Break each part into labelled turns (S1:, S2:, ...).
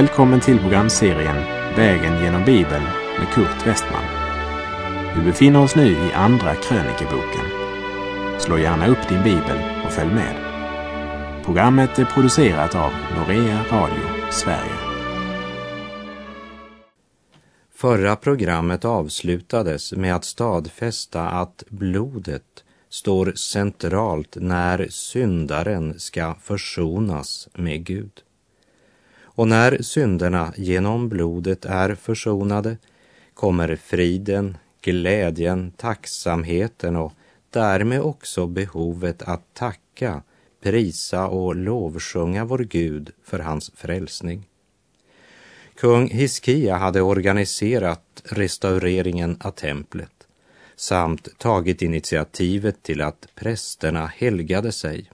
S1: Välkommen till programserien Vägen genom Bibeln med Kurt Westman. Vi befinner oss nu i Andra krönikeboken. Slå gärna upp din bibel och följ med. Programmet är producerat av Norea Radio Sverige.
S2: Förra programmet avslutades med att stadfästa att blodet står centralt när syndaren ska försonas med Gud. Och när synderna genom blodet är försonade kommer friden, glädjen, tacksamheten och därmed också behovet att tacka, prisa och lovsjunga vår Gud för hans frälsning. Kung Hiskia hade organiserat restaureringen av templet samt tagit initiativet till att prästerna helgade sig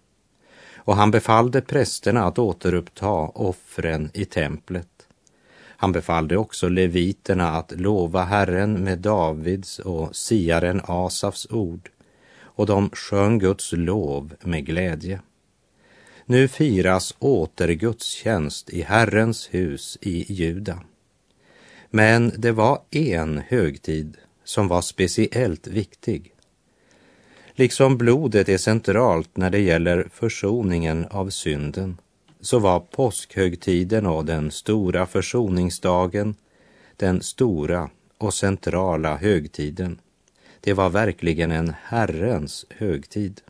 S2: och han befallde prästerna att återuppta offren i templet. Han befallde också leviterna att lova Herren med Davids och siaren Asafs ord och de sjöng Guds lov med glädje. Nu firas återgudstjänst i Herrens hus i Juda. Men det var en högtid som var speciellt viktig Liksom blodet är centralt när det gäller försoningen av synden så var påskhögtiden och den stora försoningsdagen den stora och centrala högtiden. Det var verkligen en Herrens högtid.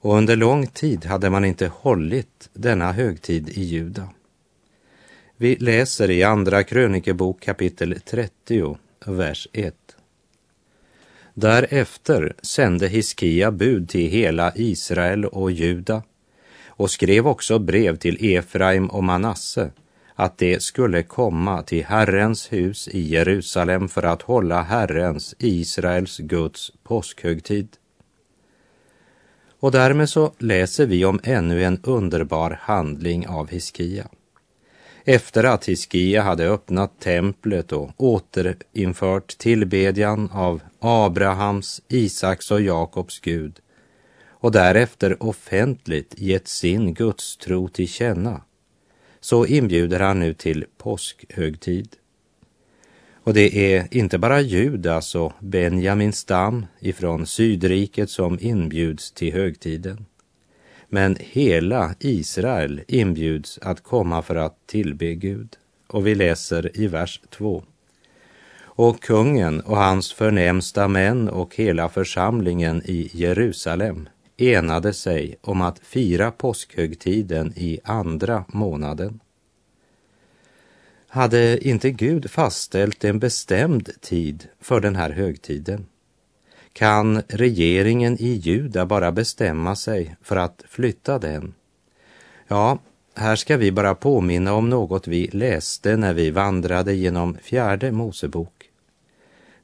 S2: Och under lång tid hade man inte hållit denna högtid i Juda. Vi läser i Andra krönikebok kapitel 30, vers 1. Därefter sände Hiskia bud till hela Israel och Juda och skrev också brev till Efraim och Manasse att de skulle komma till Herrens hus i Jerusalem för att hålla Herrens, Israels Guds påskhögtid. Och därmed så läser vi om ännu en underbar handling av Hiskia. Efter att Hiskia hade öppnat templet och återinfört tillbedjan av Abrahams, Isaks och Jakobs Gud och därefter offentligt gett sin gudstro till känna, så inbjuder han nu till påskhögtid. Och det är inte bara Judas och Benjamins stam ifrån Sydriket som inbjuds till högtiden. Men hela Israel inbjuds att komma för att tillbe Gud. Och vi läser i vers 2. Och kungen och hans förnämsta män och hela församlingen i Jerusalem enade sig om att fira påskhögtiden i andra månaden. Hade inte Gud fastställt en bestämd tid för den här högtiden? Kan regeringen i Juda bara bestämma sig för att flytta den? Ja, här ska vi bara påminna om något vi läste när vi vandrade genom fjärde Mosebok.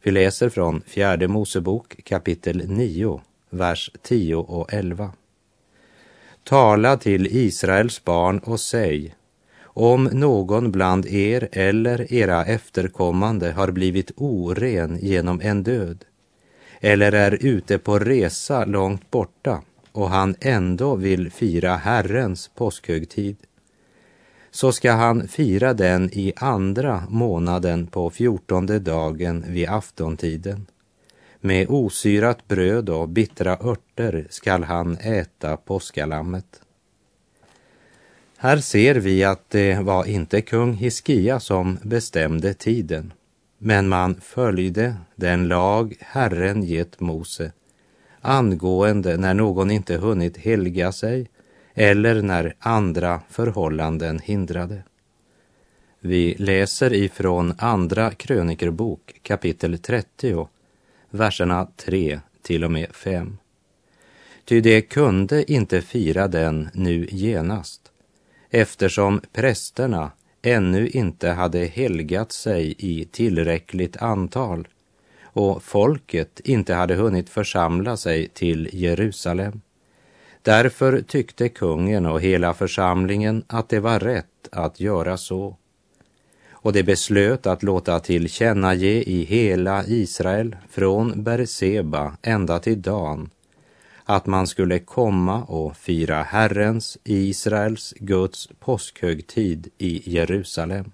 S2: Vi läser från fjärde Mosebok kapitel 9, vers 10 och 11. Tala till Israels barn och säg, om någon bland er eller era efterkommande har blivit oren genom en död, eller är ute på resa långt borta och han ändå vill fira Herrens påskhögtid, så ska han fira den i andra månaden på fjortonde dagen vid aftontiden. Med osyrat bröd och bittra örter skall han äta påskalammet. Här ser vi att det var inte kung Hiskia som bestämde tiden men man följde den lag Herren gett Mose angående när någon inte hunnit helga sig eller när andra förhållanden hindrade. Vi läser ifrån Andra krönikerbok kapitel 30, verserna 3 till och med 5. Ty det kunde inte fira den nu genast, eftersom prästerna ännu inte hade helgat sig i tillräckligt antal och folket inte hade hunnit församla sig till Jerusalem. Därför tyckte kungen och hela församlingen att det var rätt att göra så. Och det beslöt att låta tillkännage i hela Israel, från Berseba ända till Dan, att man skulle komma och fira Herrens, Israels, Guds påskhögtid i Jerusalem.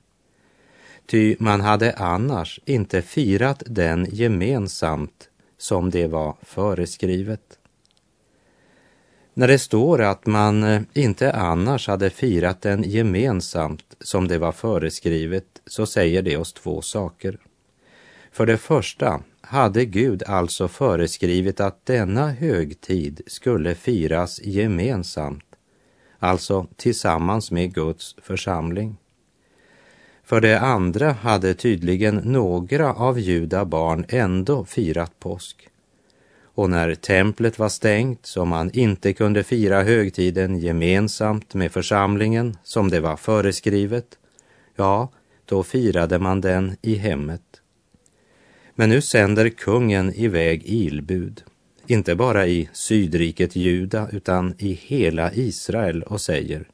S2: Ty man hade annars inte firat den gemensamt som det var föreskrivet. När det står att man eh, inte annars hade firat den gemensamt som det var föreskrivet så säger det oss två saker. För det första hade Gud alltså föreskrivit att denna högtid skulle firas gemensamt, alltså tillsammans med Guds församling. För det andra hade tydligen några av juda barn ändå firat påsk. Och när templet var stängt så man inte kunde fira högtiden gemensamt med församlingen som det var föreskrivet, ja, då firade man den i hemmet. Men nu sänder kungen iväg ilbud, inte bara i sydriket Juda utan i hela Israel och säger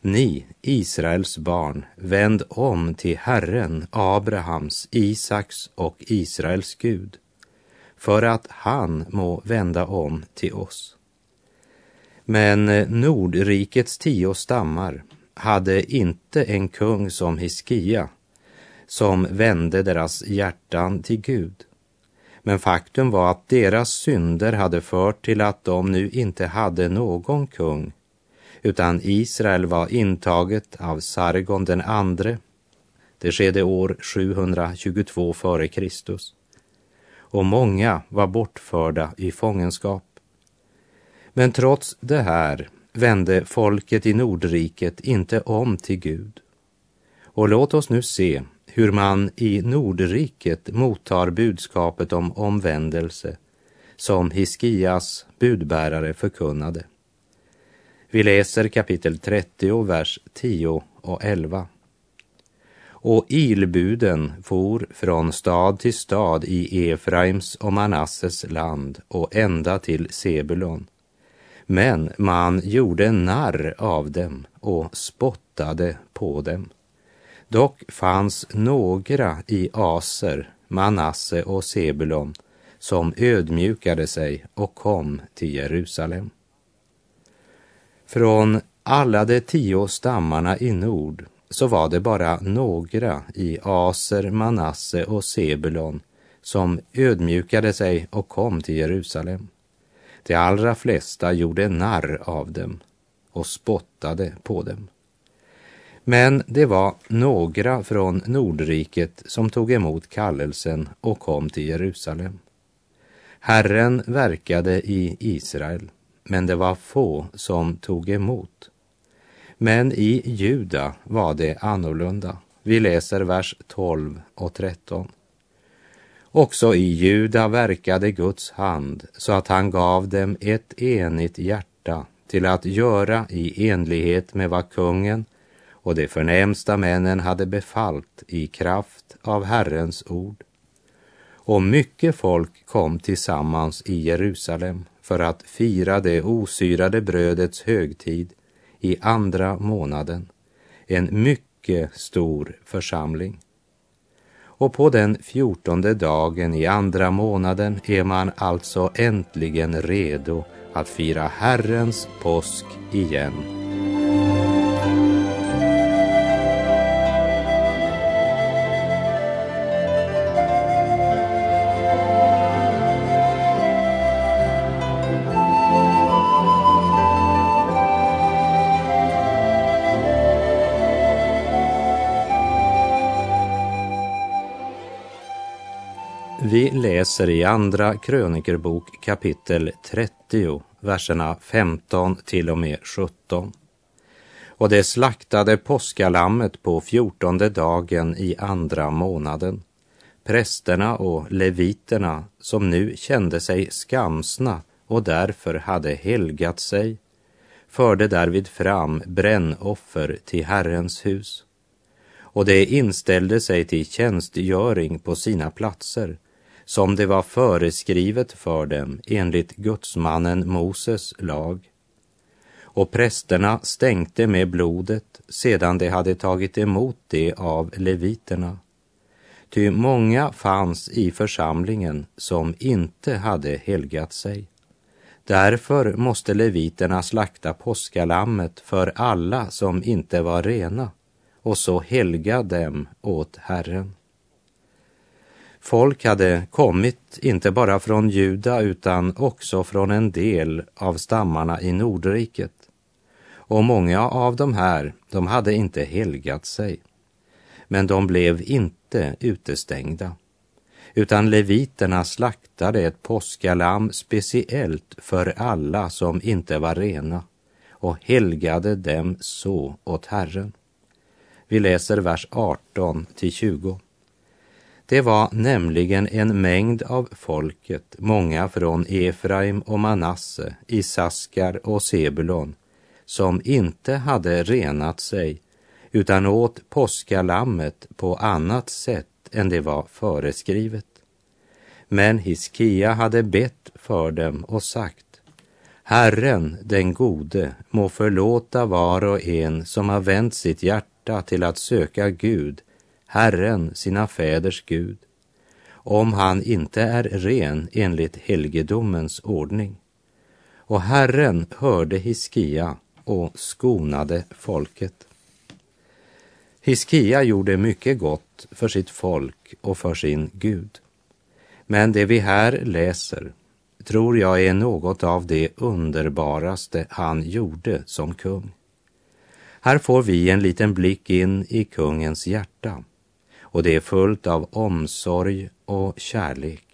S2: Ni, Israels barn, vänd om till Herren, Abrahams, Isaks och Israels Gud, för att han må vända om till oss. Men Nordrikets tio stammar hade inte en kung som Hiskia som vände deras hjärtan till Gud. Men faktum var att deras synder hade fört till att de nu inte hade någon kung, utan Israel var intaget av Sargon den andre. Det skedde år 722 f.Kr. Och många var bortförda i fångenskap. Men trots det här vände folket i Nordriket inte om till Gud. Och låt oss nu se hur man i Nordriket mottar budskapet om omvändelse som Hiskias budbärare förkunnade. Vi läser kapitel 30, vers 10 och 11. Och ilbuden for från stad till stad i Efraims och Manasses land och ända till Sebulon. Men man gjorde narr av dem och spottade på dem. Dock fanns några i Aser, Manasse och Sebulon som ödmjukade sig och kom till Jerusalem. Från alla de tio stammarna i nord så var det bara några i Aser, Manasse och Sebulon som ödmjukade sig och kom till Jerusalem. De allra flesta gjorde narr av dem och spottade på dem. Men det var några från Nordriket som tog emot kallelsen och kom till Jerusalem. Herren verkade i Israel, men det var få som tog emot. Men i Juda var det annorlunda. Vi läser vers 12 och 13. Också i Juda verkade Guds hand så att han gav dem ett enigt hjärta till att göra i enlighet med vad kungen och de förnämsta männen hade befallt i kraft av Herrens ord. Och mycket folk kom tillsammans i Jerusalem för att fira det osyrade brödets högtid i andra månaden, en mycket stor församling. Och på den fjortonde dagen i andra månaden är man alltså äntligen redo att fira Herrens påsk igen. Läser i Andra krönikerbok kapitel 30, verserna 15 till och med 17. Och det slaktade påskalammet på fjortonde dagen i andra månaden. Prästerna och leviterna som nu kände sig skamsna och därför hade helgat sig förde därvid fram brännoffer till Herrens hus. Och det inställde sig till tjänstgöring på sina platser som det var föreskrivet för dem enligt gudsmannen Moses lag. Och prästerna stänkte med blodet sedan de hade tagit emot det av leviterna. Ty många fanns i församlingen som inte hade helgat sig. Därför måste leviterna slakta påskalammet för alla som inte var rena och så helga dem åt Herren. Folk hade kommit inte bara från Juda utan också från en del av stammarna i Nordriket. Och många av de här, de hade inte helgat sig. Men de blev inte utestängda utan leviterna slaktade ett påskalamm speciellt för alla som inte var rena och helgade dem så åt Herren. Vi läser vers 18 till 20. Det var nämligen en mängd av folket, många från Efraim och Manasse, Isaskar och Sebulon, som inte hade renat sig utan åt påskalammet på annat sätt än det var föreskrivet. Men Hiskia hade bett för dem och sagt Herren den gode må förlåta var och en som har vänt sitt hjärta till att söka Gud, Herren sina fäders Gud, om han inte är ren enligt helgedomens ordning. Och Herren hörde Hiskia och skonade folket. Hiskia gjorde mycket gott för sitt folk och för sin Gud. Men det vi här läser tror jag är något av det underbaraste han gjorde som kung. Här får vi en liten blick in i kungens hjärta och det är fullt av omsorg och kärlek.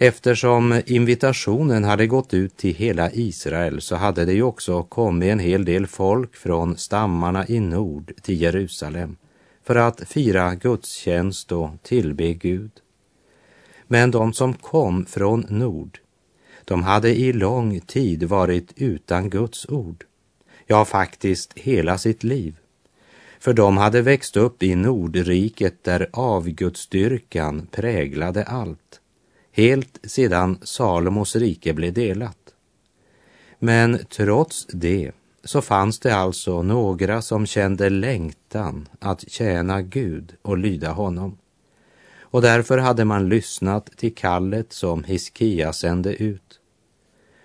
S2: Eftersom invitationen hade gått ut till hela Israel så hade det ju också kommit en hel del folk från stammarna i nord till Jerusalem för att fira gudstjänst och tillbe Gud. Men de som kom från nord, de hade i lång tid varit utan Guds ord. Ja, faktiskt hela sitt liv. För de hade växt upp i Nordriket där avgudsdyrkan präglade allt helt sedan Salomos rike blev delat. Men trots det så fanns det alltså några som kände längtan att tjäna Gud och lyda honom. Och därför hade man lyssnat till kallet som Hiskia sände ut.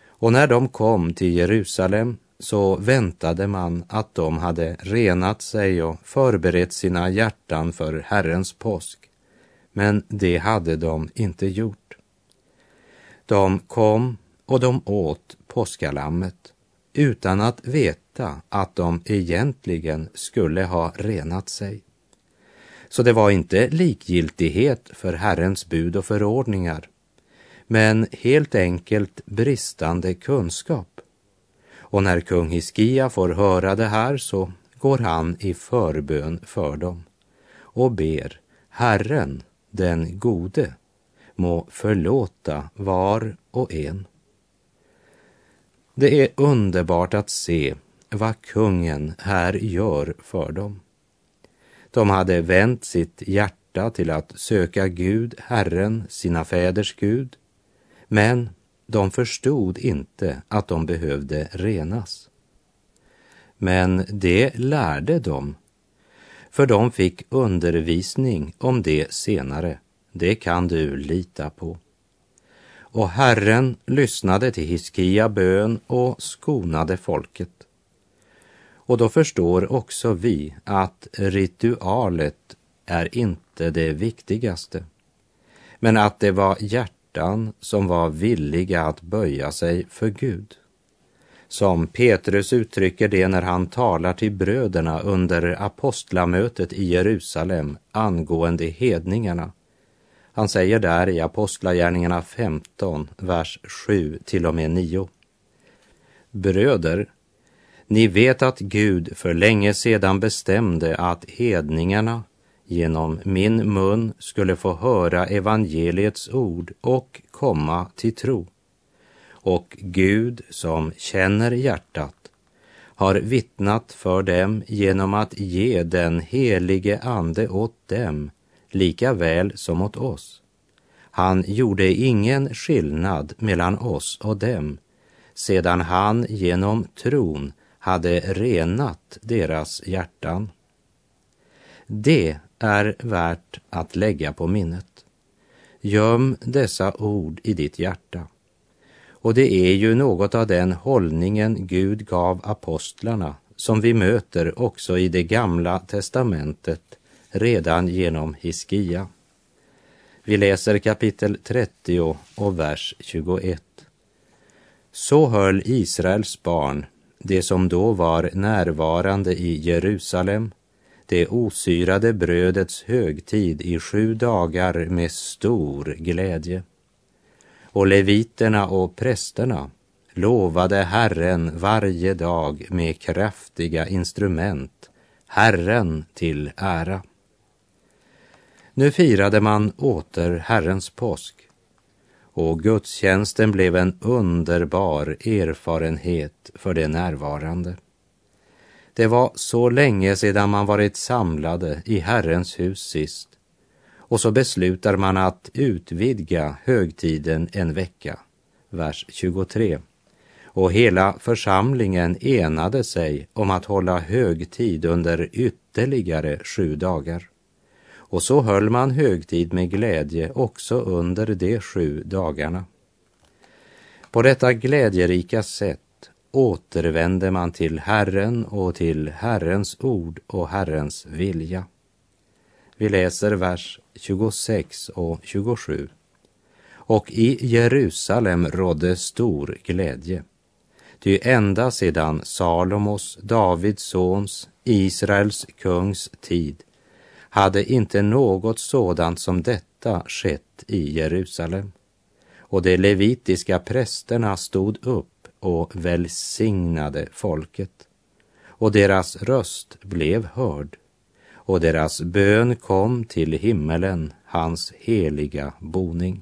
S2: Och när de kom till Jerusalem så väntade man att de hade renat sig och förberett sina hjärtan för Herrens påsk. Men det hade de inte gjort. De kom och de åt påskalammet utan att veta att de egentligen skulle ha renat sig. Så det var inte likgiltighet för Herrens bud och förordningar, men helt enkelt bristande kunskap. Och när kung Hiskia får höra det här så går han i förbön för dem och ber Herren, den gode, må förlåta var och en. Det är underbart att se vad kungen här gör för dem. De hade vänt sitt hjärta till att söka Gud, Herren, sina fäders Gud, men de förstod inte att de behövde renas. Men det lärde de, för de fick undervisning om det senare det kan du lita på. Och Herren lyssnade till Hiskia bön och skonade folket. Och då förstår också vi att ritualet är inte det viktigaste, men att det var hjärtan som var villiga att böja sig för Gud. Som Petrus uttrycker det när han talar till bröderna under apostlamötet i Jerusalem angående hedningarna han säger där i Apostlagärningarna 15, vers 7 till och med 9. Bröder, ni vet att Gud för länge sedan bestämde att hedningarna genom min mun skulle få höra evangeliets ord och komma till tro. Och Gud som känner hjärtat har vittnat för dem genom att ge den helige Ande åt dem lika väl som åt oss. Han gjorde ingen skillnad mellan oss och dem sedan han genom tron hade renat deras hjärtan. Det är värt att lägga på minnet. Göm dessa ord i ditt hjärta Och det är ju något av den hållningen Gud gav apostlarna som vi möter också i det gamla testamentet redan genom Hiskia. Vi läser kapitel 30 och vers 21. Så höll Israels barn, det som då var närvarande i Jerusalem, det osyrade brödets högtid i sju dagar med stor glädje. Och leviterna och prästerna lovade Herren varje dag med kraftiga instrument, Herren till ära. Nu firade man åter Herrens påsk och gudstjänsten blev en underbar erfarenhet för de närvarande. Det var så länge sedan man varit samlade i Herrens hus sist och så beslutar man att utvidga högtiden en vecka. Vers 23. Och hela församlingen enade sig om att hålla högtid under ytterligare sju dagar. Och så höll man högtid med glädje också under de sju dagarna. På detta glädjerika sätt återvände man till Herren och till Herrens ord och Herrens vilja. Vi läser vers 26 och 27. Och i Jerusalem rådde stor glädje. Ty ända sedan Salomos, Davids sons, Israels kungs tid hade inte något sådant som detta skett i Jerusalem. Och de levitiska prästerna stod upp och välsignade folket. Och deras röst blev hörd och deras bön kom till himmelen, hans heliga boning.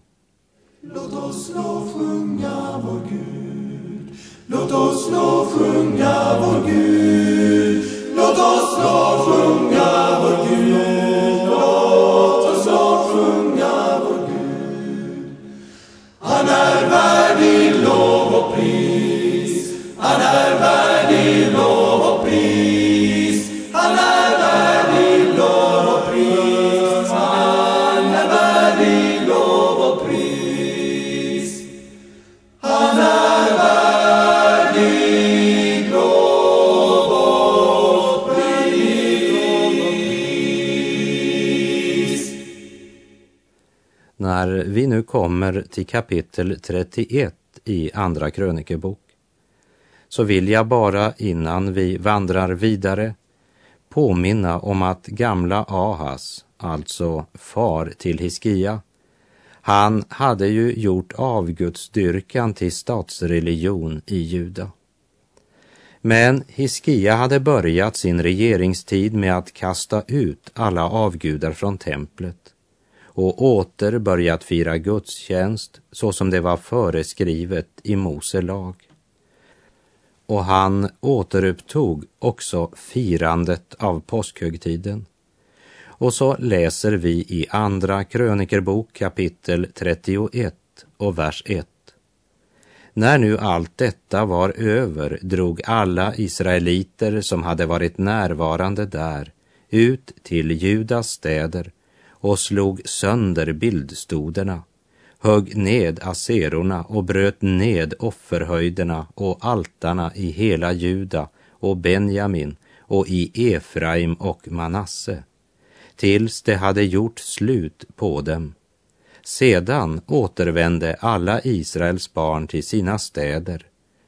S3: Låt oss lovsjunga vår Gud. Låt oss lovsjunga vår Gud. Låt oss lovsjunga vår Gud. Låt oss lovsjunga
S2: kommer till kapitel 31 i Andra krönikebok så vill jag bara innan vi vandrar vidare påminna om att gamla Ahas, alltså far till Hiskia, han hade ju gjort avgudsdyrkan till statsreligion i Juda. Men Hiskia hade börjat sin regeringstid med att kasta ut alla avgudar från templet och åter börjat fira gudstjänst så som det var föreskrivet i Mose lag. Och han återupptog också firandet av påskhögtiden. Och så läser vi i Andra krönikerbok kapitel 31 och vers 1. När nu allt detta var över drog alla israeliter som hade varit närvarande där ut till Judas städer och slog sönder bildstoderna, högg ned aserorna och bröt ned offerhöjderna och altarna i hela Juda och Benjamin och i Efraim och Manasse, tills det hade gjort slut på dem. Sedan återvände alla Israels barn till sina städer,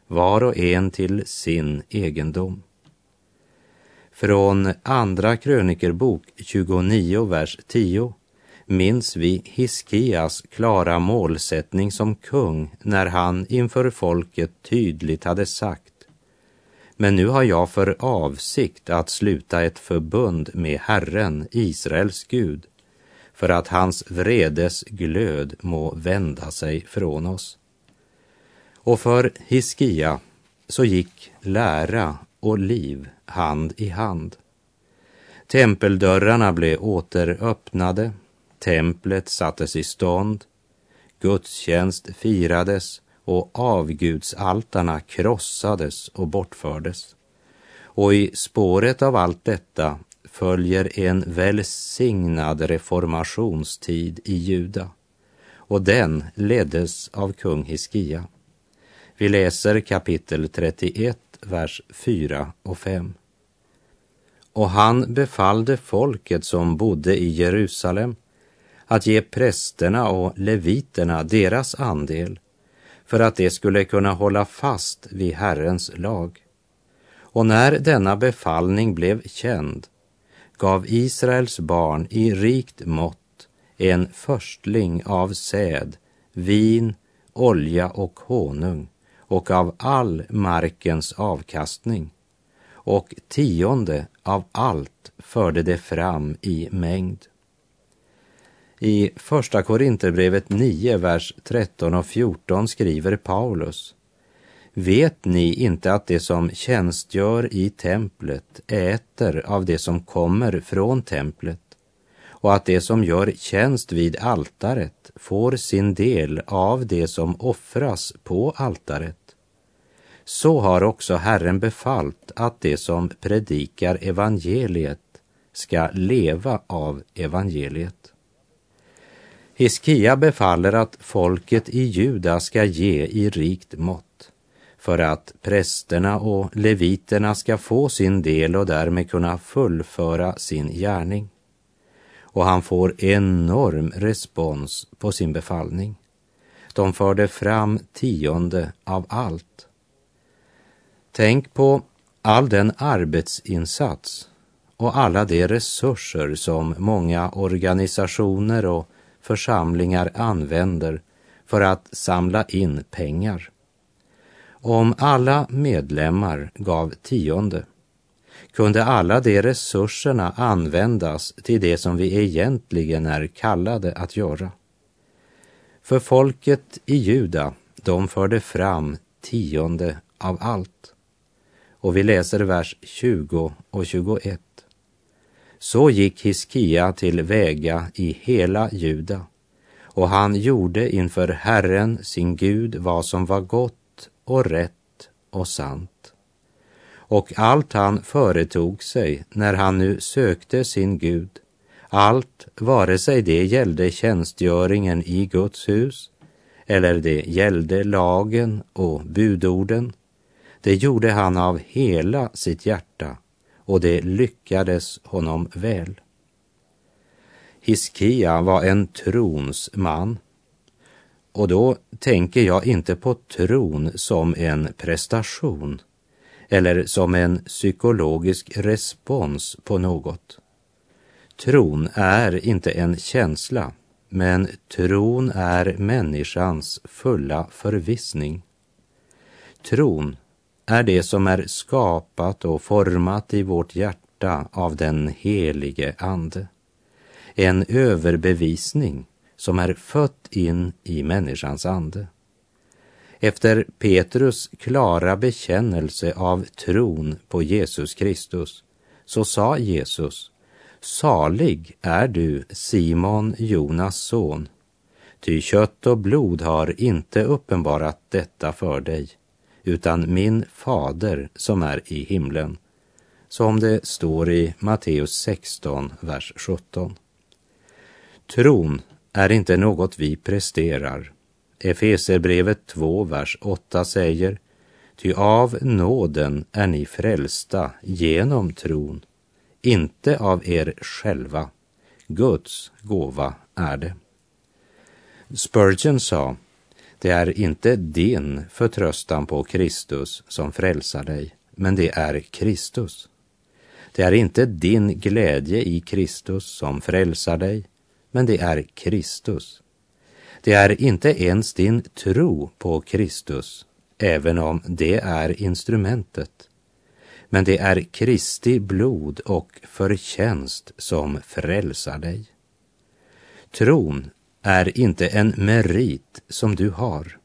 S2: var och en till sin egendom. Från Andra krönikerbok 29, vers 10 minns vi Hiskias klara målsättning som kung när han inför folket tydligt hade sagt Men nu har jag för avsikt att sluta ett förbund med Herren, Israels Gud, för att hans vredes glöd må vända sig från oss. Och för Hiskia så gick lära och liv hand i hand. Tempeldörrarna blev återöppnade, templet sattes i stånd, gudstjänst firades och avgudsaltarna krossades och bortfördes. Och i spåret av allt detta följer en välsignad reformationstid i Juda och den leddes av kung Hiskia. Vi läser kapitel 31, vers 4 och 5. Och han befallde folket som bodde i Jerusalem att ge prästerna och leviterna deras andel för att de skulle kunna hålla fast vid Herrens lag. Och när denna befallning blev känd gav Israels barn i rikt mått en förstling av säd, vin, olja och honung och av all markens avkastning och tionde av allt förde det fram i mängd. I Första Korinterbrevet 9, vers 13 och 14 skriver Paulus Vet ni inte att det som tjänstgör i templet äter av det som kommer från templet och att det som gör tjänst vid altaret får sin del av det som offras på altaret? Så har också Herren befallt att det som predikar evangeliet ska leva av evangeliet. Hiskia befaller att folket i Juda ska ge i rikt mått för att prästerna och leviterna ska få sin del och därmed kunna fullföra sin gärning. Och han får enorm respons på sin befallning. De förde fram tionde av allt. Tänk på all den arbetsinsats och alla de resurser som många organisationer och församlingar använder för att samla in pengar. Om alla medlemmar gav tionde kunde alla de resurserna användas till det som vi egentligen är kallade att göra. För folket i Juda, de förde fram tionde av allt. Och vi läser vers 20 och 21. Så gick Hiskia till väga i hela Juda och han gjorde inför Herren sin Gud vad som var gott och rätt och sant. Och allt han företog sig när han nu sökte sin Gud, allt vare sig det gällde tjänstgöringen i Guds hus eller det gällde lagen och budorden, det gjorde han av hela sitt hjärta och det lyckades honom väl. Hiskia var en trons man. Och då tänker jag inte på tron som en prestation eller som en psykologisk respons på något. Tron är inte en känsla, men tron är människans fulla förvissning. Tron är det som är skapat och format i vårt hjärta av den helige Ande. En överbevisning som är fött in i människans ande. Efter Petrus klara bekännelse av tron på Jesus Kristus så sa Jesus Salig är du, Simon, Jonas son, ty kött och blod har inte uppenbarat detta för dig, utan min fader som är i himlen, som det står i Matteus 16, vers 17. Tron är inte något vi presterar. Efeserbrevet 2, vers 8 säger, ty av nåden är ni frälsta genom tron, inte av er själva. Guds gåva är det. Spurgeon sa, det är inte din förtröstan på Kristus som frälsar dig, men det är Kristus. Det är inte din glädje i Kristus som frälsar dig, men det är Kristus. Det är inte ens din tro på Kristus, även om det är instrumentet. Men det är Kristi blod och förtjänst som frälsar dig. Tron är inte en merit som du har.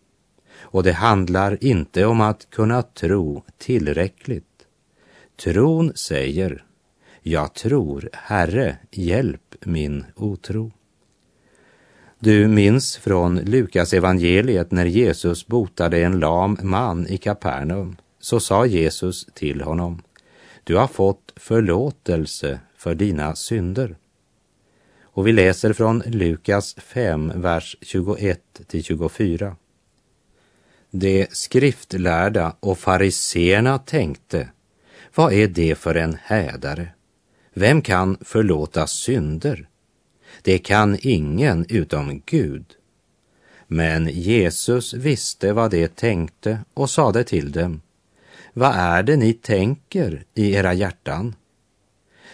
S2: Och det handlar inte om att kunna tro tillräckligt. Tron säger, jag tror, Herre, hjälp min otro. Du minns från Lukas evangeliet när Jesus botade en lam man i Kapernaum, så sa Jesus till honom, du har fått förlåtelse för dina synder. Och vi läser från Lukas 5, vers 21 till 24. De skriftlärda och fariseerna tänkte, vad är det för en hädare? Vem kan förlåta synder? Det kan ingen utom Gud. Men Jesus visste vad de tänkte och sade till dem, vad är det ni tänker i era hjärtan?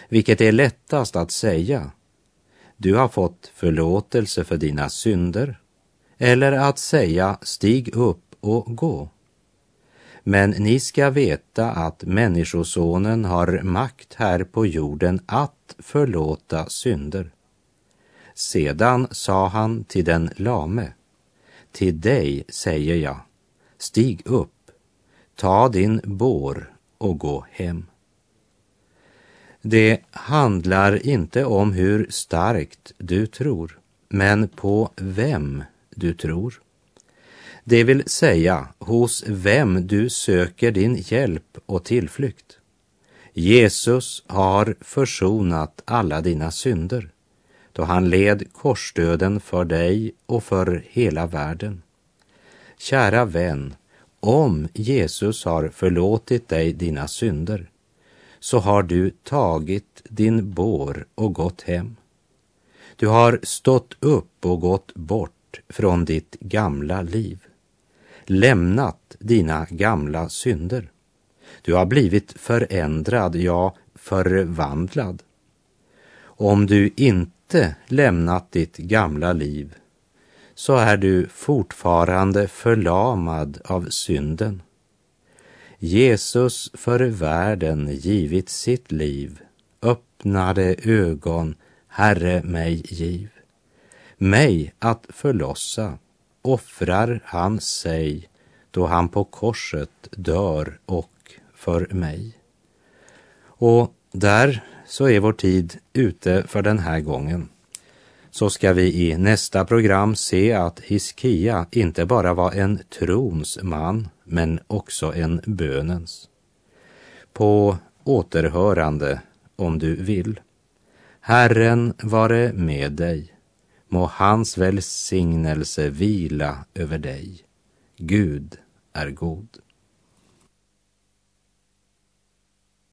S2: Vilket är lättast att säga? Du har fått förlåtelse för dina synder. Eller att säga stig upp och gå. Men ni ska veta att Människosonen har makt här på jorden att förlåta synder. Sedan sa han till den lame, till dig säger jag, stig upp, ta din bår och gå hem. Det handlar inte om hur starkt du tror, men på vem du tror. Det vill säga hos vem du söker din hjälp och tillflykt. Jesus har försonat alla dina synder då han led korsdöden för dig och för hela världen. Kära vän, om Jesus har förlåtit dig dina synder så har du tagit din bår och gått hem. Du har stått upp och gått bort från ditt gamla liv, lämnat dina gamla synder. Du har blivit förändrad, ja, förvandlad. Om du inte lämnat ditt gamla liv så är du fortfarande förlamad av synden. Jesus för världen givit sitt liv, öppnade ögon, Herre mig giv. Mig att förlossa offrar han sig då han på korset dör och för mig. Och där så är vår tid ute för den här gången. Så ska vi i nästa program se att Hiskia inte bara var en trons man, men också en bönens. På återhörande, om du vill. Herren vare med dig. Må hans välsignelse vila över dig. Gud är god.